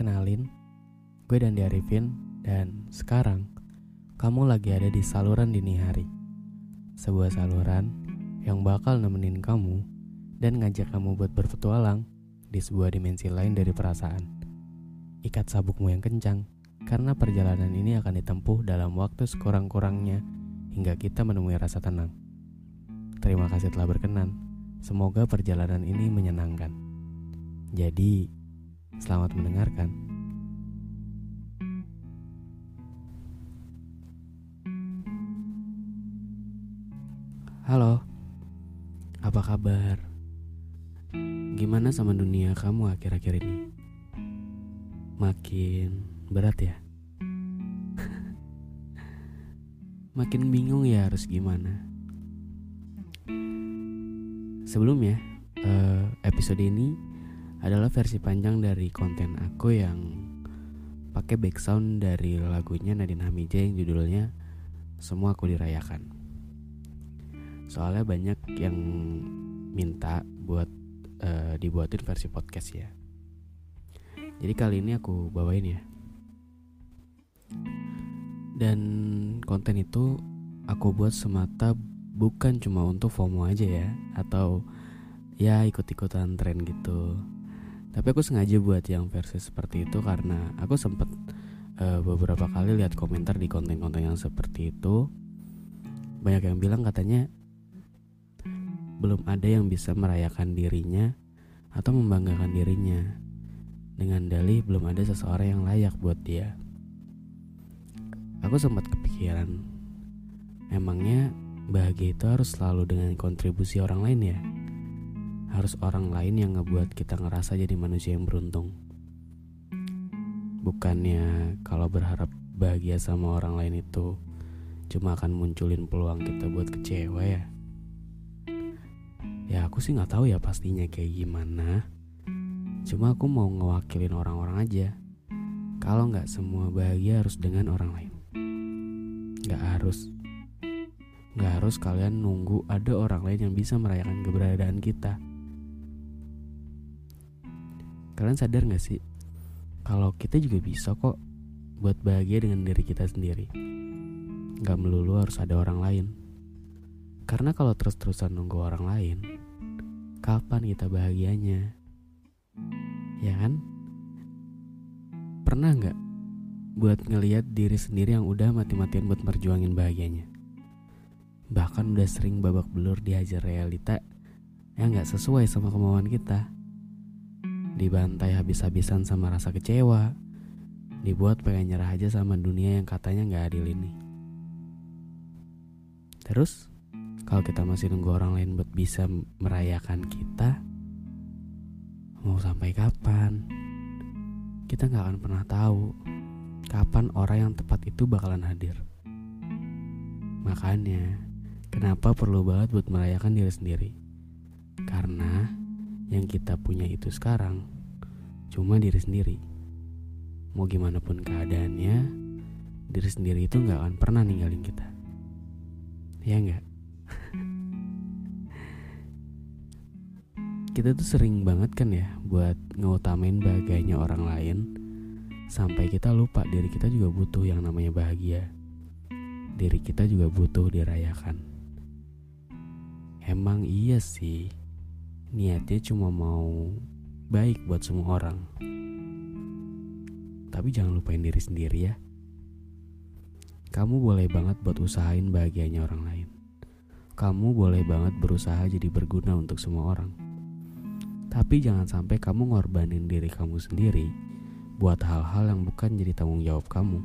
Kenalin, gue Dandi Arifin dan sekarang kamu lagi ada di saluran dini hari. Sebuah saluran yang bakal nemenin kamu dan ngajak kamu buat berpetualang di sebuah dimensi lain dari perasaan. Ikat sabukmu yang kencang, karena perjalanan ini akan ditempuh dalam waktu sekurang-kurangnya hingga kita menemui rasa tenang. Terima kasih telah berkenan. Semoga perjalanan ini menyenangkan. Jadi, selamat mendengarkan. Halo, apa kabar? Gimana sama dunia kamu akhir-akhir ini? Makin berat ya? Makin bingung ya harus gimana? Sebelumnya, eh, episode ini adalah versi panjang dari konten aku yang pakai background dari lagunya Nadine Hamija yang judulnya Semua Aku Dirayakan. Soalnya banyak yang minta buat uh, dibuatin versi podcast ya. Jadi kali ini aku bawain ya. Dan konten itu aku buat semata bukan cuma untuk FOMO aja ya atau ya ikut-ikutan tren gitu. Tapi aku sengaja buat yang versi seperti itu karena aku sempet uh, beberapa kali lihat komentar di konten-konten yang seperti itu. Banyak yang bilang katanya belum ada yang bisa merayakan dirinya atau membanggakan dirinya dengan dalih belum ada seseorang yang layak buat dia. Aku sempat kepikiran, emangnya bahagia itu harus selalu dengan kontribusi orang lain ya? Harus orang lain yang ngebuat kita ngerasa jadi manusia yang beruntung. Bukannya kalau berharap bahagia sama orang lain itu cuma akan munculin peluang kita buat kecewa ya? Ya aku sih nggak tahu ya pastinya kayak gimana. Cuma aku mau ngewakilin orang-orang aja. Kalau nggak semua bahagia harus dengan orang lain. Nggak harus. Nggak harus kalian nunggu ada orang lain yang bisa merayakan keberadaan kita. Kalian sadar nggak sih? Kalau kita juga bisa kok buat bahagia dengan diri kita sendiri. Nggak melulu harus ada orang lain. Karena kalau terus-terusan nunggu orang lain, kapan kita bahagianya? Ya kan? Pernah nggak buat ngeliat diri sendiri yang udah mati-matian buat merjuangin bahagianya? Bahkan udah sering babak belur dihajar realita yang nggak sesuai sama kemauan kita. Dibantai habis-habisan sama rasa kecewa, dibuat pengen nyerah aja sama dunia yang katanya nggak adil ini. Terus kalau kita masih nunggu orang lain buat bisa merayakan kita, mau sampai kapan? Kita nggak akan pernah tahu kapan orang yang tepat itu bakalan hadir. Makanya, kenapa perlu banget buat merayakan diri sendiri? Karena yang kita punya itu sekarang cuma diri sendiri. Mau gimana pun keadaannya, diri sendiri itu nggak akan pernah ninggalin kita. Ya nggak? kita tuh sering banget kan ya buat ngutamain bahagianya orang lain sampai kita lupa diri kita juga butuh yang namanya bahagia. Diri kita juga butuh dirayakan. Emang iya sih, niatnya cuma mau baik buat semua orang. Tapi jangan lupain diri sendiri ya. Kamu boleh banget buat usahain bahagianya orang lain. Kamu boleh banget berusaha jadi berguna untuk semua orang tapi jangan sampai kamu ngorbanin diri kamu sendiri buat hal-hal yang bukan jadi tanggung jawab kamu.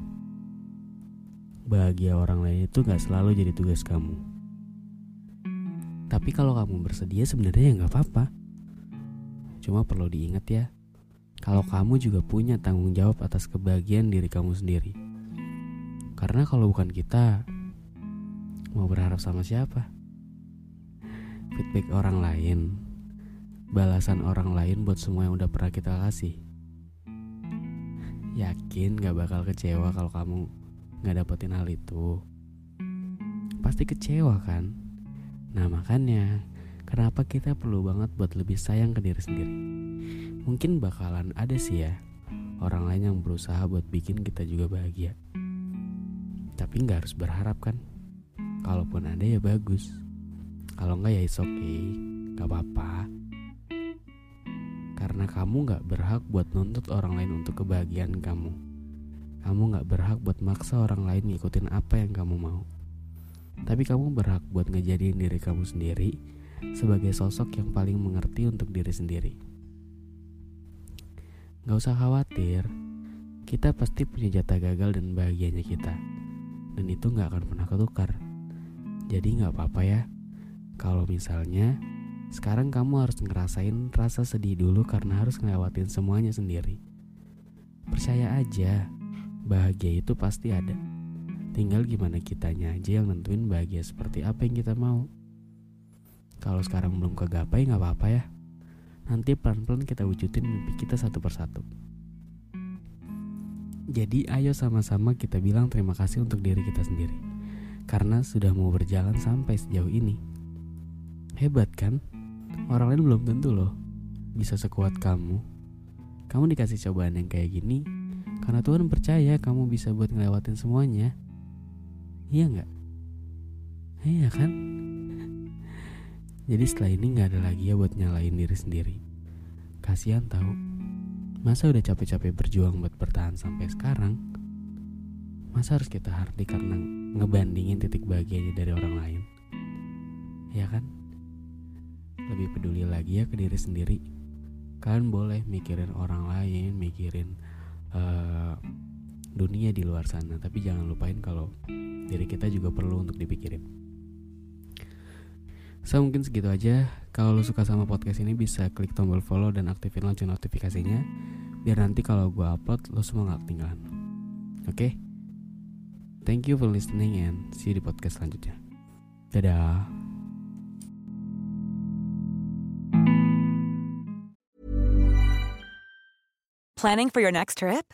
bahagia orang lain itu gak selalu jadi tugas kamu. Tapi kalau kamu bersedia sebenarnya ya gak apa-apa. Cuma perlu diingat ya, kalau kamu juga punya tanggung jawab atas kebahagiaan diri kamu sendiri. Karena kalau bukan kita, mau berharap sama siapa? Feedback orang lain, balasan orang lain buat semua yang udah pernah kita kasih. Yakin gak bakal kecewa kalau kamu gak dapetin hal itu? Pasti kecewa kan? Nah makanya, kenapa kita perlu banget buat lebih sayang ke diri sendiri? Mungkin bakalan ada sih ya, orang lain yang berusaha buat bikin kita juga bahagia. Tapi nggak harus berharap kan? Kalaupun ada ya bagus. Kalau nggak ya is okay, nggak apa-apa. Karena kamu nggak berhak buat nuntut orang lain untuk kebahagiaan kamu. Kamu nggak berhak buat maksa orang lain ngikutin apa yang kamu mau. Tapi kamu berhak buat ngejadiin diri kamu sendiri sebagai sosok yang paling mengerti untuk diri sendiri. Gak usah khawatir, kita pasti punya jatah gagal dan bahagianya kita dan itu nggak akan pernah ketukar. Jadi nggak apa-apa ya. Kalau misalnya sekarang kamu harus ngerasain rasa sedih dulu karena harus ngelewatin semuanya sendiri. Percaya aja, bahagia itu pasti ada. Tinggal gimana kitanya aja yang nentuin bahagia seperti apa yang kita mau. Kalau sekarang belum kegapai nggak apa-apa ya. Nanti pelan-pelan kita wujudin mimpi kita satu persatu. Jadi ayo sama-sama kita bilang terima kasih untuk diri kita sendiri Karena sudah mau berjalan sampai sejauh ini Hebat kan? Orang lain belum tentu loh Bisa sekuat kamu Kamu dikasih cobaan yang kayak gini Karena Tuhan percaya kamu bisa buat ngelewatin semuanya Iya nggak? Iya kan? Jadi setelah ini nggak ada lagi ya buat nyalain diri sendiri Kasihan tahu Masa udah capek-capek berjuang buat bertahan sampai sekarang? Masa harus kita hardi karena ngebandingin titik bahagianya dari orang lain? Ya kan? Lebih peduli lagi ya ke diri sendiri. Kalian boleh mikirin orang lain, mikirin uh, dunia di luar sana, tapi jangan lupain kalau diri kita juga perlu untuk dipikirin. So mungkin segitu aja. Kalau lo suka sama podcast ini bisa klik tombol follow dan aktifin lonceng notifikasinya biar nanti kalau gue upload lo semua gak ketinggalan. Oke? Okay? Thank you for listening and see you di podcast selanjutnya. Dadah. Planning for your next trip?